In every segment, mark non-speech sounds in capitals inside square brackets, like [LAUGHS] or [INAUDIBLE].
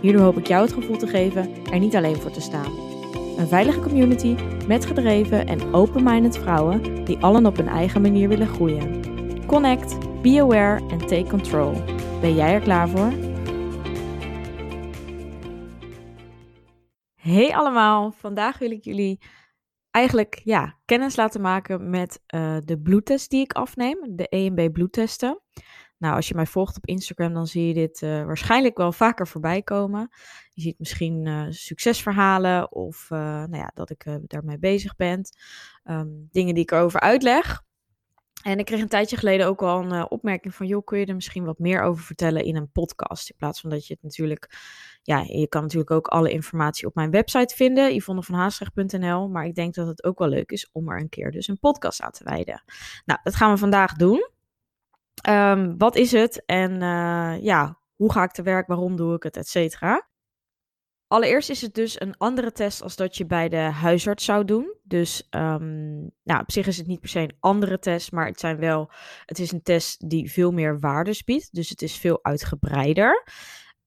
Hierdoor hoop ik jou het gevoel te geven er niet alleen voor te staan. Een veilige community met gedreven en open-minded vrouwen die allen op hun eigen manier willen groeien. Connect, be aware en take control. Ben jij er klaar voor? Hey allemaal, vandaag wil ik jullie eigenlijk ja, kennis laten maken met uh, de bloedtest die ik afneem, de EMB bloedtesten. Nou, als je mij volgt op Instagram, dan zie je dit uh, waarschijnlijk wel vaker voorbij komen. Je ziet misschien uh, succesverhalen of uh, nou ja, dat ik daarmee bezig ben. Um, dingen die ik erover uitleg. En ik kreeg een tijdje geleden ook al een opmerking van, joh, kun je er misschien wat meer over vertellen in een podcast? In plaats van dat je het natuurlijk, ja, je kan natuurlijk ook alle informatie op mijn website vinden, yvonnevanhaastrecht.nl. Maar ik denk dat het ook wel leuk is om er een keer dus een podcast aan te wijden. Nou, dat gaan we vandaag doen. Um, wat is het en uh, ja, hoe ga ik te werk, waarom doe ik het, et cetera. Allereerst is het dus een andere test als dat je bij de huisarts zou doen. Dus um, nou, op zich is het niet per se een andere test, maar het, zijn wel, het is een test die veel meer waardes biedt. Dus het is veel uitgebreider.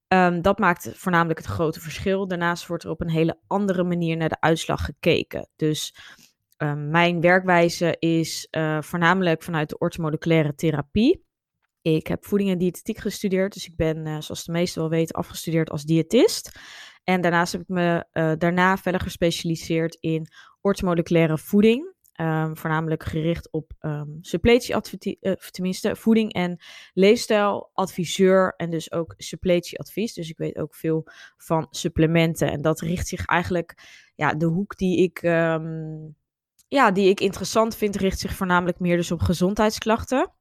Um, dat maakt voornamelijk het grote verschil. Daarnaast wordt er op een hele andere manier naar de uitslag gekeken. Dus um, mijn werkwijze is uh, voornamelijk vanuit de orthomoleculaire therapie. Ik heb voeding en diëtetiek gestudeerd, dus ik ben, uh, zoals de meesten wel weten, afgestudeerd als diëtist. En daarnaast heb ik me uh, daarna verder gespecialiseerd in orthomoleculaire voeding. Um, voornamelijk gericht op um, suppletieadvies, uh, tenminste voeding en leefstijladviseur en dus ook suppletieadvies. Dus ik weet ook veel van supplementen en dat richt zich eigenlijk, ja, de hoek die ik, ja, die ik interessant vind, richt zich voornamelijk meer dus op gezondheidsklachten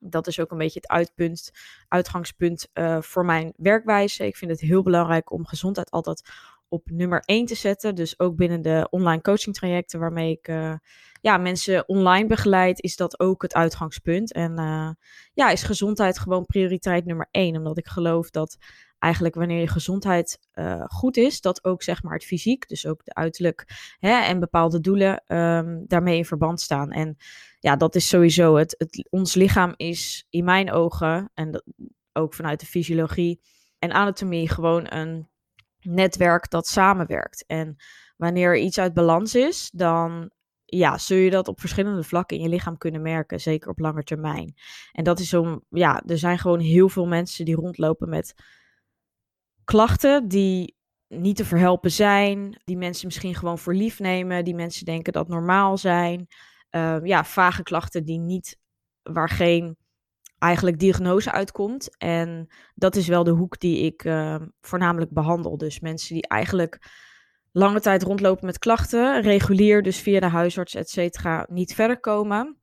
dat is ook een beetje het uitpunt, uitgangspunt uh, voor mijn werkwijze. Ik vind het heel belangrijk om gezondheid altijd op nummer 1 te zetten. Dus ook binnen de online coaching trajecten waarmee ik uh, ja, mensen online begeleid, is dat ook het uitgangspunt. En uh, ja, is gezondheid gewoon prioriteit nummer 1. Omdat ik geloof dat eigenlijk wanneer je gezondheid uh, goed is, dat ook zeg maar het fysiek, dus ook de uiterlijk hè, en bepaalde doelen um, daarmee in verband staan. En ja, dat is sowieso het, het. Ons lichaam is in mijn ogen, en ook vanuit de fysiologie en anatomie, gewoon een netwerk dat samenwerkt. En wanneer iets uit balans is, dan ja, zul je dat op verschillende vlakken in je lichaam kunnen merken, zeker op lange termijn. En dat is zo, ja, er zijn gewoon heel veel mensen die rondlopen met klachten die niet te verhelpen zijn, die mensen misschien gewoon voor lief nemen, die mensen denken dat normaal zijn. Uh, ja, vage klachten die niet, waar geen eigenlijk diagnose uitkomt. En dat is wel de hoek die ik uh, voornamelijk behandel. Dus mensen die eigenlijk lange tijd rondlopen met klachten, regulier, dus via de huisarts, et cetera, niet verder komen.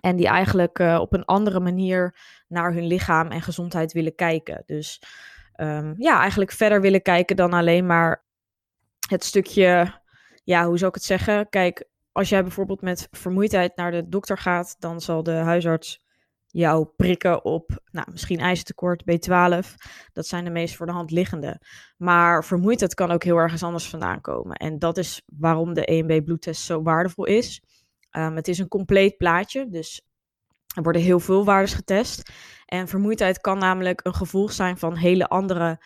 En die eigenlijk uh, op een andere manier naar hun lichaam en gezondheid willen kijken. Dus um, ja, eigenlijk verder willen kijken dan alleen maar het stukje, ja, hoe zou ik het zeggen? Kijk, als jij bijvoorbeeld met vermoeidheid naar de dokter gaat, dan zal de huisarts jou prikken op nou, misschien ijzertekort, B12. Dat zijn de meest voor de hand liggende. Maar vermoeidheid kan ook heel ergens anders vandaan komen. En dat is waarom de EMB bloedtest zo waardevol is. Um, het is een compleet plaatje, dus er worden heel veel waardes getest. En vermoeidheid kan namelijk een gevolg zijn van hele andere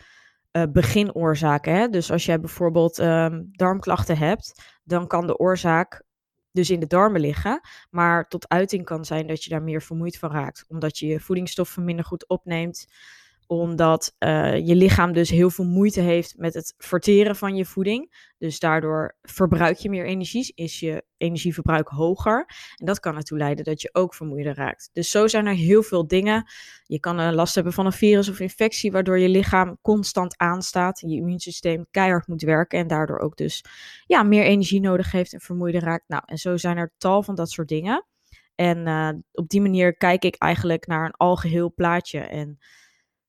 uh, beginoorzaken. Hè? Dus als jij bijvoorbeeld um, darmklachten hebt, dan kan de oorzaak dus in de darmen liggen. Maar tot uiting kan zijn dat je daar meer vermoeid van raakt. Omdat je je voedingsstoffen minder goed opneemt omdat uh, je lichaam dus heel veel moeite heeft met het verteren van je voeding. Dus daardoor verbruik je meer energie, is je energieverbruik hoger. En dat kan ertoe leiden dat je ook vermoeider raakt. Dus zo zijn er heel veel dingen. Je kan uh, last hebben van een virus of infectie, waardoor je lichaam constant aanstaat. Je immuunsysteem keihard moet werken en daardoor ook dus ja, meer energie nodig heeft en vermoeider raakt. Nou, en zo zijn er tal van dat soort dingen. En uh, op die manier kijk ik eigenlijk naar een algeheel plaatje. En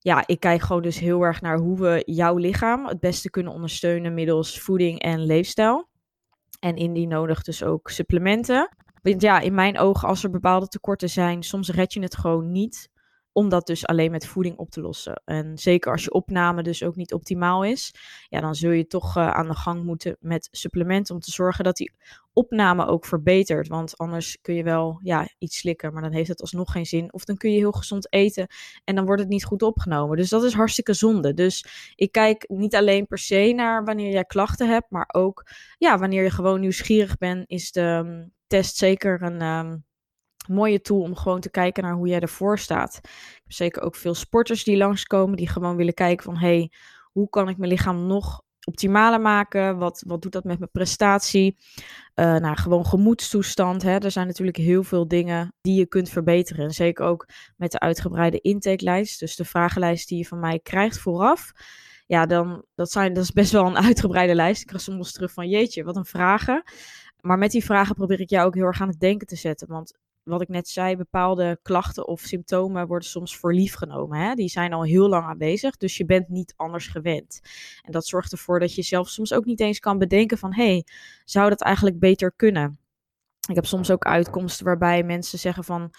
ja, ik kijk gewoon dus heel erg naar hoe we jouw lichaam het beste kunnen ondersteunen middels voeding en leefstijl. En indien nodig dus ook supplementen. Want ja, in mijn ogen, als er bepaalde tekorten zijn, soms red je het gewoon niet om dat dus alleen met voeding op te lossen. En zeker als je opname dus ook niet optimaal is, ja, dan zul je toch uh, aan de gang moeten met supplementen om te zorgen dat die opname ook verbetert. Want anders kun je wel ja, iets slikken, maar dan heeft het alsnog geen zin. Of dan kun je heel gezond eten en dan wordt het niet goed opgenomen. Dus dat is hartstikke zonde. Dus ik kijk niet alleen per se naar wanneer jij klachten hebt, maar ook ja, wanneer je gewoon nieuwsgierig bent, is de um, test zeker een. Um, mooie tool om gewoon te kijken naar hoe jij ervoor staat. Ik heb zeker ook veel sporters die langskomen, die gewoon willen kijken van, hey, hoe kan ik mijn lichaam nog optimaler maken? Wat, wat doet dat met mijn prestatie? Uh, nou, gewoon gemoedstoestand. Hè? Er zijn natuurlijk heel veel dingen die je kunt verbeteren. En zeker ook met de uitgebreide intakelijst. Dus de vragenlijst die je van mij krijgt vooraf. Ja, dan, dat, zijn, dat is best wel een [LAUGHS] uitgebreide lijst. Ik krijg soms terug van, jeetje, wat een vragen. Maar met die vragen probeer ik jou ook heel erg aan het denken te zetten. Want wat ik net zei, bepaalde klachten of symptomen worden soms voor lief genomen. Hè? Die zijn al heel lang aanwezig, dus je bent niet anders gewend. En dat zorgt ervoor dat je zelf soms ook niet eens kan bedenken van, hé, hey, zou dat eigenlijk beter kunnen? Ik heb soms ook uitkomsten waarbij mensen zeggen van,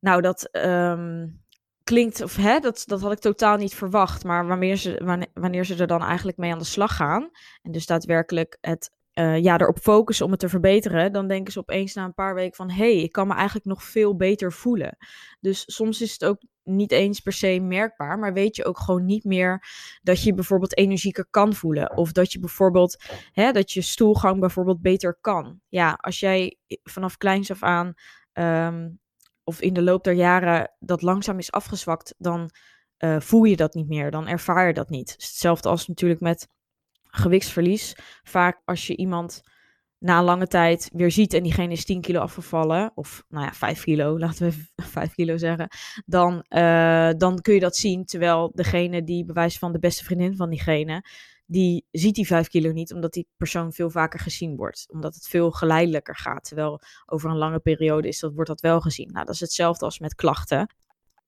nou dat um, klinkt, of hè, dat, dat had ik totaal niet verwacht, maar wanneer ze, wanneer ze er dan eigenlijk mee aan de slag gaan en dus daadwerkelijk het uh, ja, erop focussen om het te verbeteren, dan denken ze opeens na een paar weken van hé, hey, ik kan me eigenlijk nog veel beter voelen. Dus soms is het ook niet eens per se merkbaar, maar weet je ook gewoon niet meer dat je bijvoorbeeld energieker kan voelen. Of dat je bijvoorbeeld, hè, dat je stoelgang bijvoorbeeld beter kan. Ja, als jij vanaf kleins af aan, um, of in de loop der jaren, dat langzaam is afgezwakt, dan uh, voel je dat niet meer. Dan ervaar je dat niet. Hetzelfde als natuurlijk met gewichtsverlies. Vaak als je iemand na een lange tijd weer ziet en diegene is 10 kilo afgevallen, of nou ja, 5 kilo, [LAUGHS] laten we 5 kilo zeggen, dan, uh, dan kun je dat zien. Terwijl degene die bewijst van de beste vriendin van diegene, die ziet die 5 kilo niet, omdat die persoon veel vaker gezien wordt. Omdat het veel geleidelijker gaat. Terwijl over een lange periode is dat, wordt dat wel gezien. Nou, dat is hetzelfde als met klachten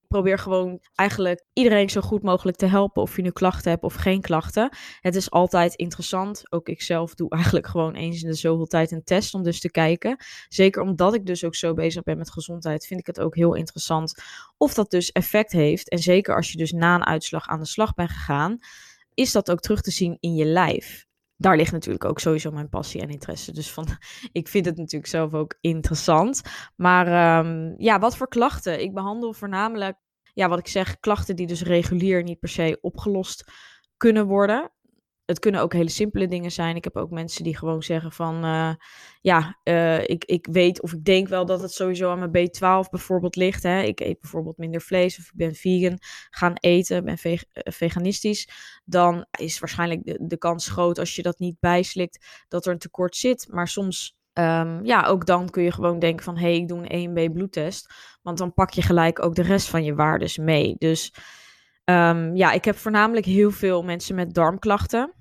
probeer gewoon eigenlijk iedereen zo goed mogelijk te helpen. Of je nu klachten hebt of geen klachten. Het is altijd interessant. Ook ik zelf doe eigenlijk gewoon eens in de zoveel tijd een test om dus te kijken. Zeker omdat ik dus ook zo bezig ben met gezondheid, vind ik het ook heel interessant of dat dus effect heeft. En zeker als je dus na een uitslag aan de slag bent gegaan, is dat ook terug te zien in je lijf daar ligt natuurlijk ook sowieso mijn passie en interesse. Dus van, [LAUGHS] ik vind het natuurlijk zelf ook interessant. Maar um, ja, wat voor klachten? Ik behandel voornamelijk, ja, wat ik zeg, klachten die dus regulier niet per se opgelost kunnen worden het kunnen ook hele simpele dingen zijn. Ik heb ook mensen die gewoon zeggen van, uh, ja, uh, ik, ik weet of ik denk wel dat het sowieso aan mijn B12 bijvoorbeeld ligt. Hè. Ik eet bijvoorbeeld minder vlees of ik ben vegan, gaan eten, ben eh, veganistisch. Dan is waarschijnlijk de, de kans groot als je dat niet bijslikt dat er een tekort zit. Maar soms Um, ja, ook dan kun je gewoon denken van, hé, hey, ik doe een 1B bloedtest. Want dan pak je gelijk ook de rest van je waardes mee. Dus um, ja, ik heb voornamelijk heel veel mensen met darmklachten.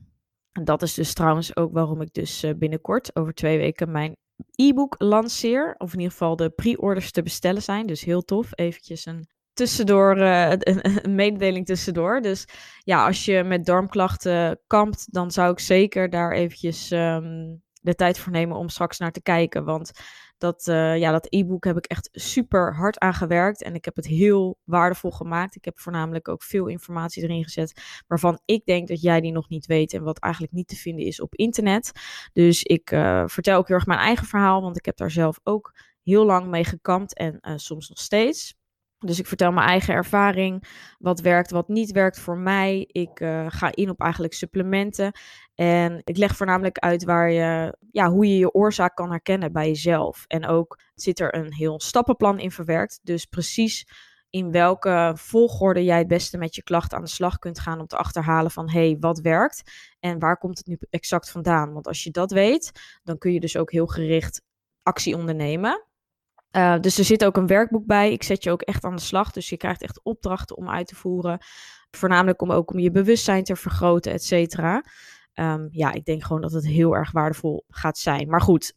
En dat is dus trouwens ook waarom ik dus uh, binnenkort, over twee weken, mijn e-book lanceer. Of in ieder geval de pre-orders te bestellen zijn. Dus heel tof. Eventjes een tussendoor, uh, een, mededeling tussendoor. Dus ja, als je met darmklachten kampt, dan zou ik zeker daar eventjes um, de tijd voor nemen om straks naar te kijken. Want dat, uh, ja, dat e-book heb ik echt super hard aan gewerkt. En ik heb het heel waardevol gemaakt. Ik heb voornamelijk ook veel informatie erin gezet. Waarvan ik denk dat jij die nog niet weet. En wat eigenlijk niet te vinden is op internet. Dus ik uh, vertel ook heel erg mijn eigen verhaal. Want ik heb daar zelf ook heel lang mee gekampt. En uh, soms nog steeds. Dus ik vertel mijn eigen ervaring, wat werkt, wat niet werkt voor mij. Ik ga in op eigenlijk supplementen. En ik leg voornamelijk uit waar je, ja, hoe je je oorzaak kan herkennen bij jezelf. En ook zit er een heel stappenplan in verwerkt. Dus precies in welke volgorde jij het beste met je klacht aan de slag kunt gaan om te achterhalen van hé, hey, wat werkt en waar komt het nu exact vandaan? Want als je dat weet, dan kun je dus ook heel gericht actie ondernemen. Uh, dus er zit ook een werkboek bij. Ik zet je ook echt aan de slag. Dus je krijgt echt opdrachten om uit te voeren. Voornamelijk om ook om je bewustzijn te vergroten, et cetera. Um, ja, ik denk gewoon dat het heel erg waardevol gaat zijn. Maar goed,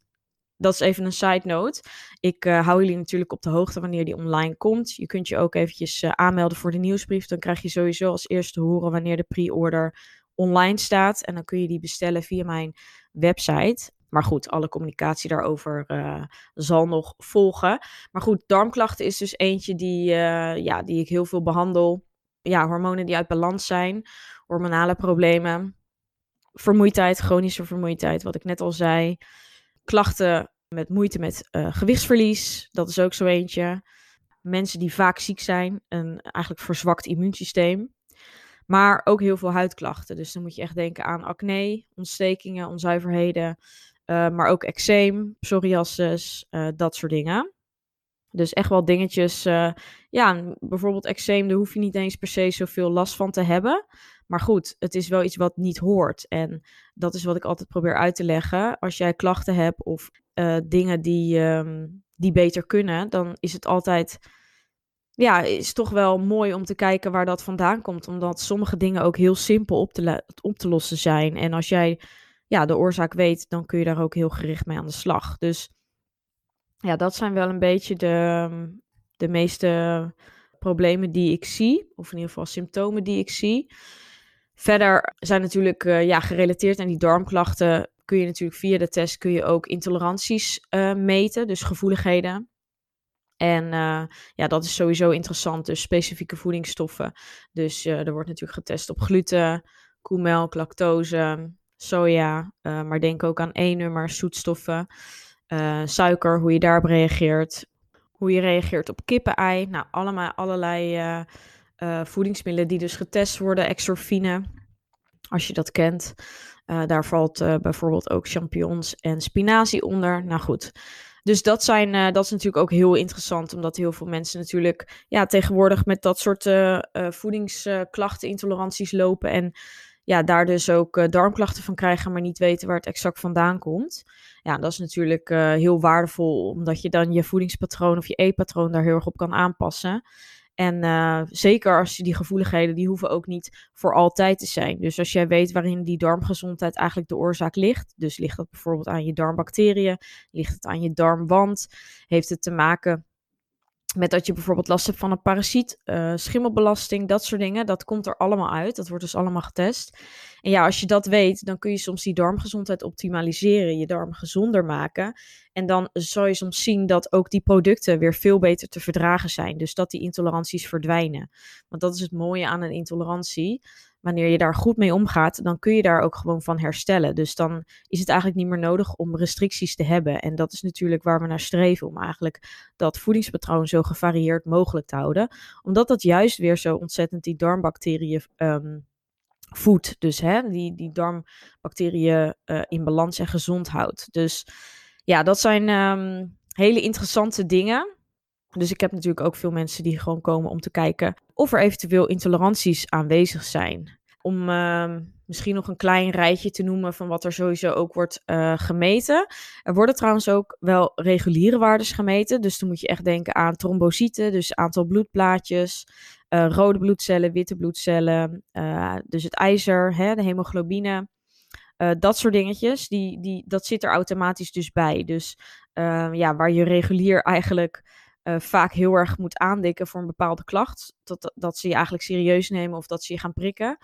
dat is even een side note. Ik uh, hou jullie natuurlijk op de hoogte wanneer die online komt. Je kunt je ook eventjes uh, aanmelden voor de nieuwsbrief. Dan krijg je sowieso als eerste horen wanneer de pre-order online staat. En dan kun je die bestellen via mijn website. Maar goed, alle communicatie daarover uh, zal nog volgen. Maar goed, darmklachten is dus eentje die, ja, die ik heel veel behandel. Ja, hormonen die uit balans zijn, hormonale problemen, vermoeidheid, chronische vermoeidheid, wat ik net al zei klachten met moeite met uh, gewichtsverlies, dat is ook zo eentje. Mensen die vaak ziek zijn, een eigenlijk verzwakt immuunsysteem. Maar ook heel veel huidklachten. Dus dan moet je echt denken aan acne, ontstekingen, onzuiverheden. Uh, maar ook eczeem, psoriasis, uh, dat soort dingen. Dus echt wel dingetjes. Ja, bijvoorbeeld eczeem, daar hoef je niet eens per se zoveel last van te hebben. Maar goed, het is wel iets wat niet hoort. En dat is wat ik altijd probeer uit te leggen. Als jij klachten hebt of uh, dingen die, um, die beter kunnen, dan is het altijd. Ja, is toch wel mooi om te kijken waar dat vandaan komt. Omdat sommige dingen ook heel simpel op te, op te lossen zijn. En als jij ja, de oorzaak weet, dan kun je daar ook heel gericht mee aan de slag. Dus ja, dat zijn wel een beetje de, de meeste problemen die ik zie. Of in ieder geval symptomen die ik zie. Verder zijn natuurlijk uh, ja, gerelateerd aan die darmklachten. Kun je natuurlijk via de test kun je ook intoleranties uh, meten, dus gevoeligheden. En uh, ja, dat is sowieso interessant. Dus specifieke voedingsstoffen. Dus er wordt natuurlijk getest op gluten, koemelk, lactose, soja. maar denk ook aan E-nummers, zoetstoffen, suiker, hoe je daarop reageert. Hoe je reageert op kippenei. Nou, allemaal allerlei uh, voedingsmiddelen die dus getest worden, exorfine, als je dat kent. Uh, daar valt uh, bijvoorbeeld ook champignons en spinazie onder. Nou goed, dus dat, zijn, dat is natuurlijk ook heel interessant, omdat heel veel mensen natuurlijk ja, tegenwoordig met dat soort voedingsklachten, intoleranties lopen. En ja, daar dus ook darmklachten van krijgen, maar niet weten waar het exact vandaan komt. Ja, dat is natuurlijk heel waardevol, omdat je dan je voedingspatroon of je eetpatroon daar heel erg op kan aanpassen. En uh, zeker als je die gevoeligheden, die hoeven ook niet voor altijd te zijn. Dus als jij weet waarin die darmgezondheid eigenlijk de oorzaak ligt. Dus ligt dat bijvoorbeeld aan je darmbacteriën, ligt het aan je darmwand, heeft het te maken met dat je bijvoorbeeld last hebt van een parasiet, uh, schimmelbelasting, dat soort dingen. Dat komt er allemaal uit. Dat wordt dus allemaal getest. En ja, als je dat weet, dan kun je soms die darmgezondheid optimaliseren, je darm gezonder maken. En dan zal je soms zien dat ook die producten weer veel beter te verdragen zijn. Dus dat die intoleranties verdwijnen. Want dat is het mooie aan een intolerantie wanneer je daar goed mee omgaat, dan kun je daar ook gewoon van herstellen. Dus dan is het eigenlijk niet meer nodig om restricties te hebben. En dat is natuurlijk waar we naar streven, om eigenlijk dat voedingspatroon zo gevarieerd mogelijk te houden. Omdat dat juist weer zo ontzettend die darmbacteriën um, voedt. Dus hè, die, die darmbacteriën uh, in balans en gezond houdt. Dus ja, dat zijn um, hele interessante dingen. Dus ik heb natuurlijk ook veel mensen die gewoon komen om te kijken of er eventueel intoleranties aanwezig zijn. Om uh, misschien nog een klein rijtje te noemen van wat er sowieso ook wordt uh, gemeten. Er worden trouwens ook wel reguliere waardes gemeten. Dus dan moet je echt denken aan trombocyten, dus aantal bloedplaatjes, uh, rode bloedcellen, witte bloedcellen, uh, dus het ijzer, hè, de hemoglobine. dat soort dingetjes, die, die, dat zit er automatisch dus bij. Dus ja, waar je regulier eigenlijk uh, vaak heel erg moet aandikken voor een bepaalde klacht. Dat, dat ze je eigenlijk serieus nemen of dat ze je gaan prikken.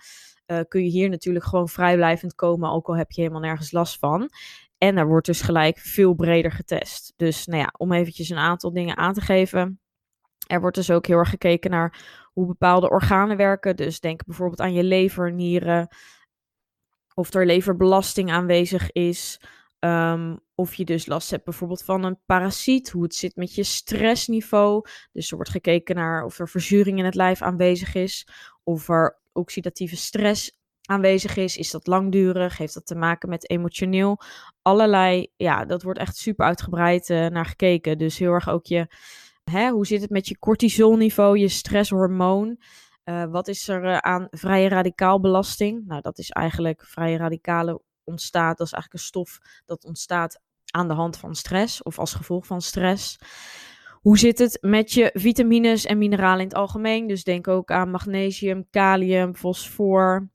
Uh, kun je hier natuurlijk gewoon vrijblijvend komen, ook al heb je helemaal nergens last van. En er wordt dus gelijk veel breder getest. Dus nou ja, om eventjes een aantal dingen aan te geven. Er wordt dus ook heel erg gekeken naar hoe bepaalde organen werken. Dus denk bijvoorbeeld aan je lever, nieren. Of er leverbelasting aanwezig is. Um, of je dus last hebt bijvoorbeeld van een parasiet, hoe het zit met je stressniveau. Dus er wordt gekeken naar of er verzuring in het lijf aanwezig is, of er oxidatieve stress aanwezig is. Is dat langdurig? Heeft dat te maken met emotioneel? Allerlei, ja, dat wordt echt super uitgebreid uh, naar gekeken. Dus heel erg ook je, hè, hoe zit het met je cortisolniveau, je stresshormoon? Uh, wat is er uh, aan vrije radicaalbelasting? Nou, dat is eigenlijk vrije radicalen ontstaat. Dat is eigenlijk een stof dat ontstaat aan de hand van stress of als gevolg van stress. Hoe zit het met je vitamines en mineralen in het algemeen? Dus denk ook aan magnesium, kalium, fosfor.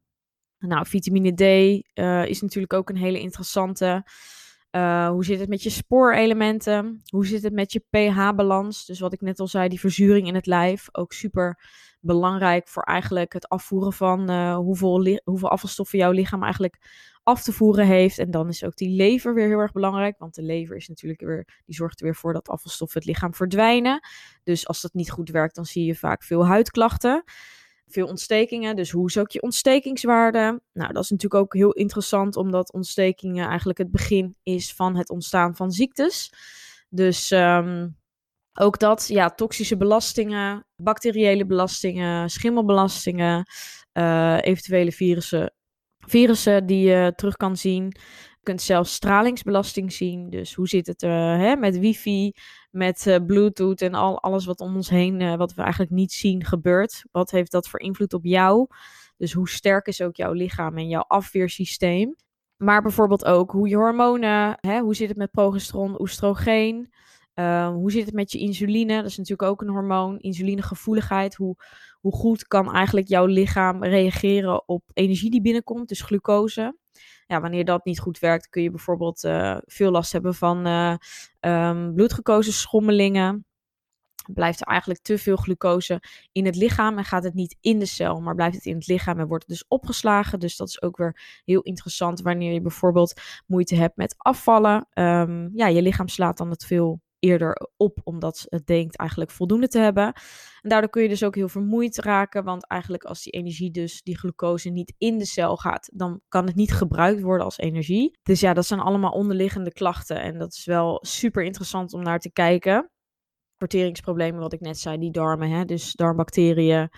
Nou, vitamine D uh, is natuurlijk ook een hele interessante. Uh, hoe zit het met je spoorelementen? Hoe zit het met je pH-balans? Dus wat ik net al zei, die verzuring in het lijf. Ook super belangrijk voor eigenlijk het afvoeren van uh, hoeveel, hoeveel afvalstoffen jouw lichaam eigenlijk af te voeren heeft. En dan is ook die lever weer heel erg belangrijk. Want de lever is natuurlijk weer, die zorgt er weer voor dat afvalstoffen het lichaam verdwijnen. Dus als dat niet goed werkt, dan zie je vaak veel huidklachten. Veel ontstekingen. Dus hoe is ook je ontstekingswaarde? Nou, dat is natuurlijk ook heel interessant, omdat ontstekingen eigenlijk het begin is van het ontstaan van ziektes. Dus um, ook dat, ja, toxische belastingen, bacteriële belastingen, schimmelbelastingen, uh, eventuele virussen, virussen die je terug kan zien. Je kunt zelfs stralingsbelasting zien. Dus hoe zit het uh, hè, met wifi, met uh, bluetooth en al, alles wat om ons heen, wat we eigenlijk niet zien, gebeurt. Wat heeft dat voor invloed op jou? Dus hoe sterk is ook jouw lichaam en jouw afweersysteem? Maar bijvoorbeeld ook hoe je hormonen, hè, hoe zit het met progesteron, oestrogeen? Ehm, hoe zit het met je insuline? Dat is natuurlijk ook een hormoon. Insulinegevoeligheid. Hoe, hoe goed kan eigenlijk jouw lichaam reageren op energie die binnenkomt, dus glucose? Ja, wanneer dat niet goed werkt, kun je bijvoorbeeld uh, veel last hebben van uh, um, bloedglucoseschommelingen. Blijft er eigenlijk te veel glucose in het lichaam en gaat het niet in de cel, maar blijft het in het lichaam en wordt het dus opgeslagen. Dus dat is ook weer heel interessant wanneer je bijvoorbeeld moeite hebt met afvallen. Um, ja, je lichaam slaat dan het veel eerder op, omdat het denkt eigenlijk voldoende te hebben. En daardoor kun je dus ook heel vermoeid raken, want eigenlijk als die energie dus, die glucose niet in de cel gaat, dan kan het niet gebruikt worden als energie. Dus ja, dat zijn allemaal onderliggende klachten en dat is wel super interessant om naar te kijken. Verteringsproblemen, wat ik net zei, die darmen, hè? dus darmbacteriën,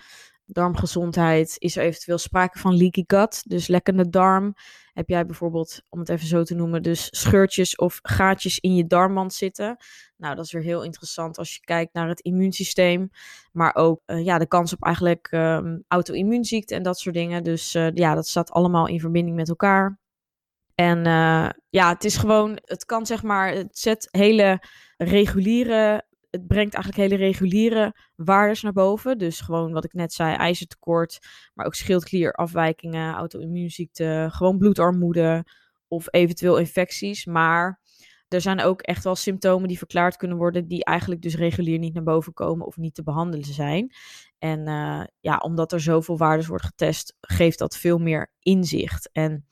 darmgezondheid. Is er eventueel sprake van leaky gut, dus lekkende darm? Heb jij bijvoorbeeld, om het even zo te noemen, dus scheurtjes of gaatjes in je darmwand zitten? Nou, dat is weer heel interessant als je kijkt naar het immuunsysteem. Maar ook uh, ja, de kans op eigenlijk um, auto-immuunziekte en dat soort dingen. Dus uh, ja, dat staat allemaal in verbinding met elkaar. En uh, ja, het is gewoon, het kan zeg maar, het zet hele reguliere het brengt eigenlijk hele reguliere waardes naar boven. Dus gewoon wat ik net zei, ijzertekort, maar ook schildklierafwijkingen, auto-immuunziekte, gewoon bloedarmoede of eventueel infecties. Maar er zijn ook echt wel symptomen die verklaard kunnen worden, die eigenlijk dus regulier niet naar boven komen of niet te behandelen zijn. En uh, ja, omdat er zoveel waardes wordt getest, geeft dat veel meer inzicht. En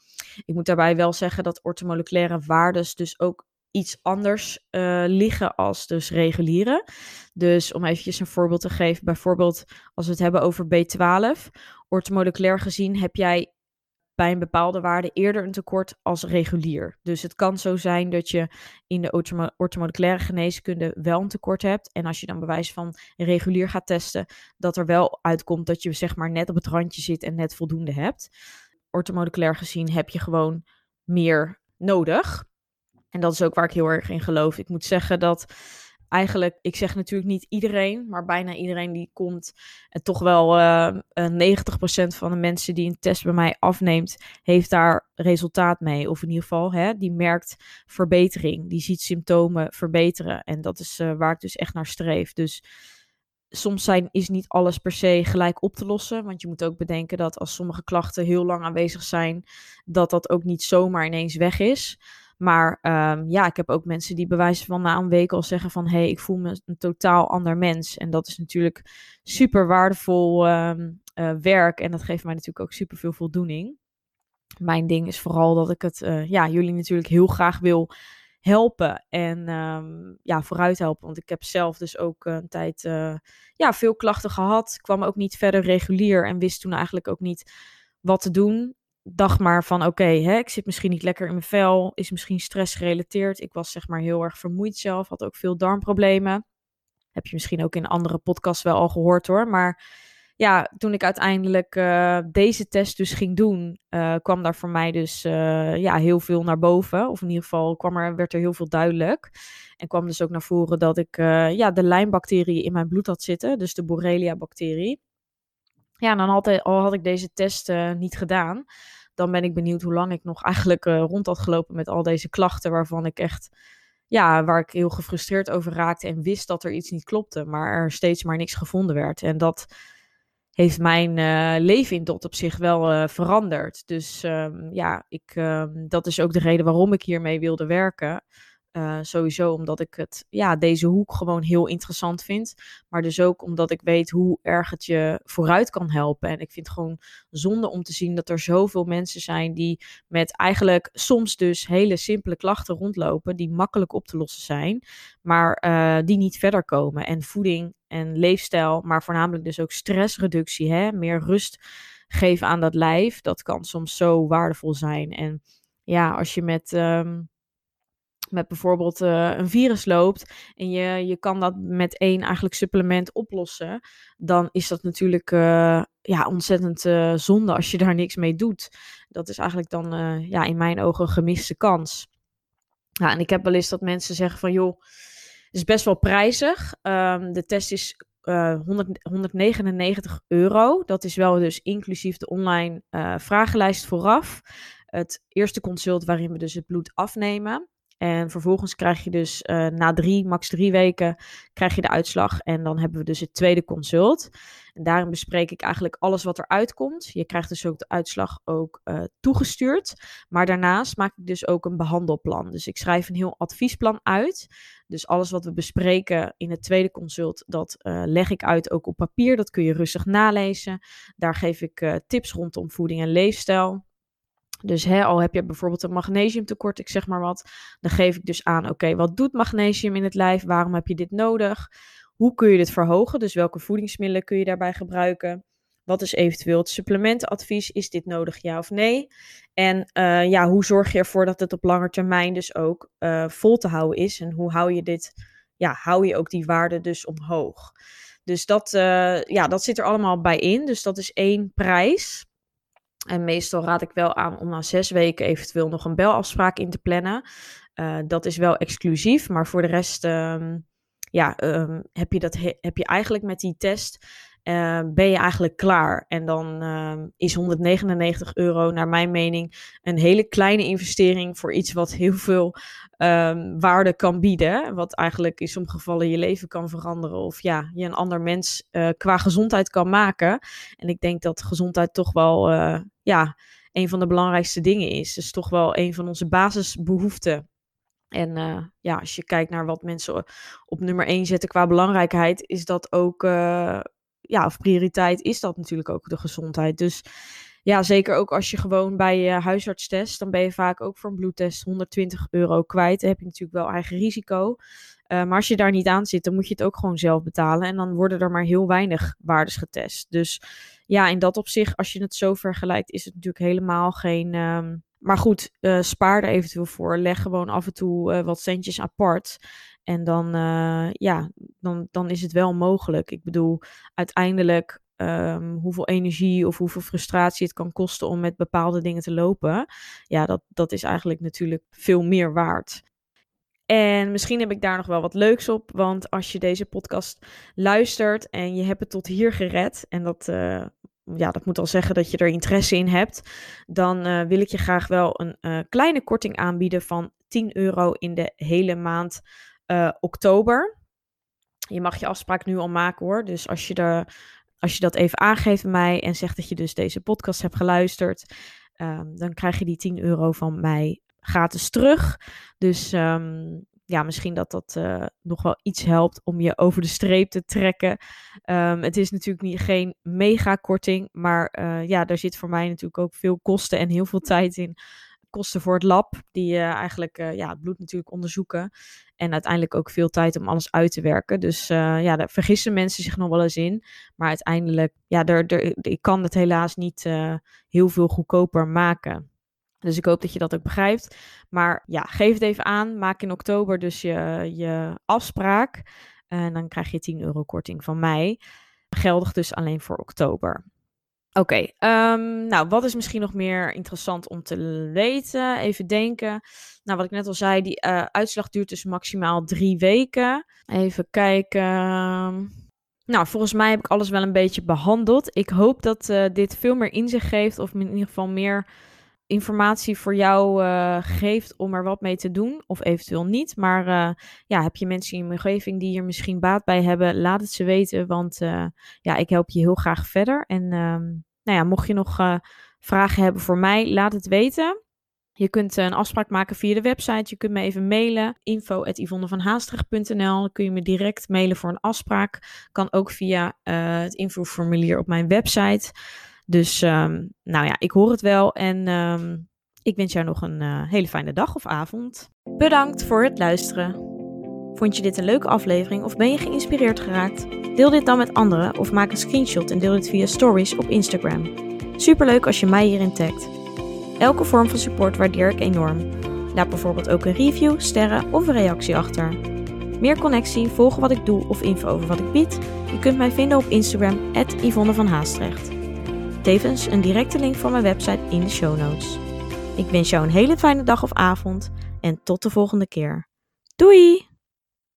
ik moet daarbij wel zeggen dat ortomoleculaire waardes dus ook iets anders uh, liggen als dus reguliere. Dus om eventjes een voorbeeld te geven, bijvoorbeeld als we het hebben over B12, ortomoleculair gezien heb jij bij een bepaalde waarde eerder een tekort als regulier. Dus het kan zo zijn dat je in de ortomoleculaire geneeskunde wel een tekort hebt. En als je dan bewijs van regulier gaat testen, dat er wel uitkomt dat je zeg maar net op het randje zit en net voldoende hebt. Ortomoleculair gezien heb je gewoon meer nodig. En dat is ook waar ik heel erg in geloof. Ik moet zeggen dat eigenlijk, ik zeg natuurlijk niet iedereen, maar bijna iedereen die komt. En toch wel uh, uh, 90% van de mensen die een test bij mij afneemt, heeft daar resultaat mee. Of in ieder geval, hè, die merkt verbetering. Die ziet symptomen verbeteren. En dat is uh, waar ik dus echt naar streef. Dus soms zijn, is niet alles per se gelijk op te lossen. Want je moet ook bedenken dat als sommige klachten heel lang aanwezig zijn, dat dat ook niet zomaar ineens weg is. Maar um, ja, ik heb ook mensen die bewijzen van na een week al zeggen van... hé, hey, ik voel me een totaal ander mens. En dat is natuurlijk super waardevol um, uh, werk. En dat geeft mij natuurlijk ook super veel voldoening. Mijn ding is vooral dat ik het, uh, ja, jullie natuurlijk heel graag wil helpen. En um, ja, vooruit helpen. Want ik heb zelf dus ook een tijd, uh, ja, veel klachten gehad. Kwam ook niet verder regulier en wist toen eigenlijk ook niet wat te doen dacht maar van oké, okay, ik zit misschien niet lekker in mijn vel, is misschien stress gerelateerd. Ik was zeg maar heel erg vermoeid zelf, had ook veel darmproblemen. Heb je misschien ook in andere podcasts wel al gehoord hoor. Maar ja, toen ik uiteindelijk uh, deze test dus ging doen, uh, kwam daar voor mij dus uh, ja, heel veel naar boven. Of in ieder geval kwam er, werd er heel veel duidelijk. En kwam dus ook naar voren dat ik ja, de lijnbacteriën in mijn bloed had zitten. Dus de Borrelia-bacterie. Ja, dan had, al had ik deze test uh, niet gedaan, dan ben ik benieuwd hoe lang ik nog eigenlijk uh, rond had gelopen met al deze klachten, waarvan ik echt, ja, waar ik heel gefrustreerd over raakte en wist dat er iets niet klopte, maar er steeds maar niks gevonden werd. En dat, heeft mijn uh, leven in dat op zich wel veranderd. Dus um, ja, ik, um, dat is ook de reden waarom ik hiermee wilde werken. Uh, sowieso omdat ik het, ja, deze hoek gewoon heel interessant vind. Maar dus ook omdat ik weet hoe erg het je vooruit kan helpen. En ik vind het gewoon zonde om te zien dat er zoveel mensen zijn die met eigenlijk soms dus hele simpele klachten rondlopen. Die makkelijk op te lossen zijn, maar uh, die niet verder komen. En voeding en leefstijl, maar voornamelijk dus ook stressreductie, hè? meer rust geven aan dat lijf. Dat kan soms zo waardevol zijn. En ja, als je met. Um, met bijvoorbeeld uh, een virus loopt en je, je kan dat met één eigenlijk supplement oplossen, dan is dat natuurlijk uh, ja, ontzettend uh, zonde als je daar niks mee doet. Dat is eigenlijk dan ja, in mijn ogen een gemiste kans. Ja, en ik heb wel eens dat mensen zeggen van joh, het is best wel prijzig. Um, de test is 100, 199 euro. Dat is wel dus inclusief de online vragenlijst vooraf. Het eerste consult waarin we dus het bloed afnemen. En vervolgens krijg je dus uh, na drie, max drie weken, krijg je de uitslag. En dan hebben we dus het tweede consult. En daarin bespreek ik eigenlijk alles wat eruit komt. Je krijgt dus ook de uitslag ook uh, toegestuurd. Maar daarnaast maak ik dus ook een behandelplan. Dus ik schrijf een heel adviesplan uit. Dus alles wat we bespreken in het tweede consult, dat uh, leg ik uit ook op papier. Dat kun je rustig nalezen. Daar geef ik tips rondom voeding en leefstijl. Dus hè, al heb je bijvoorbeeld een magnesiumtekort, ik zeg maar wat, dan geef ik dus aan, oké, wat doet magnesium in het lijf? Waarom heb je dit nodig? Hoe kun je dit verhogen? Dus welke voedingsmiddelen kun je daarbij gebruiken? Wat is eventueel het supplementenadvies? Is dit nodig, ja of nee? En uh, ja, hoe zorg je ervoor dat het op lange termijn dus ook uh, vol te houden is? En hoe hou je dit, ja, hou je ook die waarde dus omhoog? Dus dat, uh, ja, dat zit er allemaal bij in. Dus dat is één prijs. En meestal raad ik wel aan om na zes weken eventueel nog een belafspraak in te plannen. Uh, dat is wel exclusief, maar voor de rest um, ja, um, heb, je dat heb je eigenlijk met die test uh, ben je eigenlijk klaar. En dan is 199 euro, naar mijn mening, een hele kleine investering voor iets wat heel veel waarde kan bieden. Wat eigenlijk in sommige gevallen je leven kan veranderen. Of ja, je een ander mens uh, qua gezondheid kan maken. En ik denk dat gezondheid toch wel uh, ja, een van de belangrijkste dingen is. Dus toch wel een van onze basisbehoeften. En uh, ja, als je kijkt naar wat mensen op nummer 1 zetten qua belangrijkheid, is dat ook uh, ja, of prioriteit is dat natuurlijk ook de gezondheid. Dus ja, zeker ook als je gewoon bij je huisarts test, dan ben je vaak ook voor een bloedtest 120 euro kwijt. Dan heb je natuurlijk wel eigen risico. Uh, maar als je daar niet aan zit, dan moet je het ook gewoon zelf betalen. En dan worden er maar heel weinig waardes getest. Dus ja, in dat opzicht, als je het zo vergelijkt, is het natuurlijk helemaal geen. Um... maar goed, uh, spaar er eventueel voor. Leg gewoon af en toe uh, wat centjes apart. En dan, ja, dan, dan is het wel mogelijk. Ik bedoel, uiteindelijk um, hoeveel energie of hoeveel frustratie het kan kosten om met bepaalde dingen te lopen. Ja, dat, dat is eigenlijk natuurlijk veel meer waard. En misschien heb ik daar nog wel wat leuks op. Want als je deze podcast luistert en je hebt het tot hier gered. En dat, uh, ja, dat moet al zeggen dat je er interesse in hebt. Dan uh, wil ik je graag wel een uh, kleine korting aanbieden van 10 euro in de hele maand oktober. Je mag je afspraak nu al maken hoor. Dus als je, de, als je dat even aangeeft mij en zegt dat je dus deze podcast hebt geluisterd, um, dan krijg je die 10 euro van mij gratis terug. Dus um, ja, misschien dat dat uh, nog wel iets helpt om je over de streep te trekken. Um, het is natuurlijk niet, geen mega korting, maar uh, ja, daar zit voor mij natuurlijk ook veel kosten en heel veel tijd in kosten voor het lab, die uh, eigenlijk ja, het bloed natuurlijk onderzoeken. En uiteindelijk ook veel tijd om alles uit te werken. Dus ja, daar vergissen mensen zich nog wel eens in. Maar uiteindelijk, ja, ik kan het helaas niet heel veel goedkoper maken. Dus ik hoop dat je dat ook begrijpt. Maar ja, geef het even aan. Maak in oktober dus je, je afspraak. En dan krijg je 10 euro korting van mij. Geldig dus alleen voor oktober. Oké, um, nou wat is misschien nog meer interessant om te weten? Even denken. Nou, wat ik net al zei, die uh, uitslag duurt dus maximaal drie weken. Even kijken. Nou, volgens mij heb ik alles wel een beetje behandeld. Ik hoop dat uh, dit veel meer inzicht geeft, of in ieder geval meer informatie voor jou uh, geeft om er wat mee te doen, of eventueel niet. Maar uh, ja, heb je mensen in je omgeving die hier misschien baat bij hebben, laat het ze weten, want uh, ja, ik help je heel graag verder. En um, nou ja, mocht je nog vragen hebben voor mij, laat het weten. Je kunt een afspraak maken via de website. Je kunt me even mailen. info.yvonnevanhaastrecht.nl Dan kun je me direct mailen voor een afspraak. Kan ook via het infoformulier op mijn website. Dus um, nou ja, ik hoor het wel en um, ik wens jou nog een uh, hele fijne dag of avond. Bedankt voor het luisteren. Vond je dit een leuke aflevering of ben je geïnspireerd geraakt? Deel dit dan met anderen of maak een screenshot en deel dit via stories op Instagram. Superleuk als je mij hierin tagt. Elke vorm van support waardeer ik enorm. Laat bijvoorbeeld ook een review, sterren of een reactie achter. Meer connectie, volgen wat ik doe of info over wat ik bied? Je kunt mij vinden op Instagram, Yvonne van Haastrecht. Tevens een directe link van mijn website in de show notes. Ik wens jou een hele fijne dag of avond en tot de volgende keer. Doei!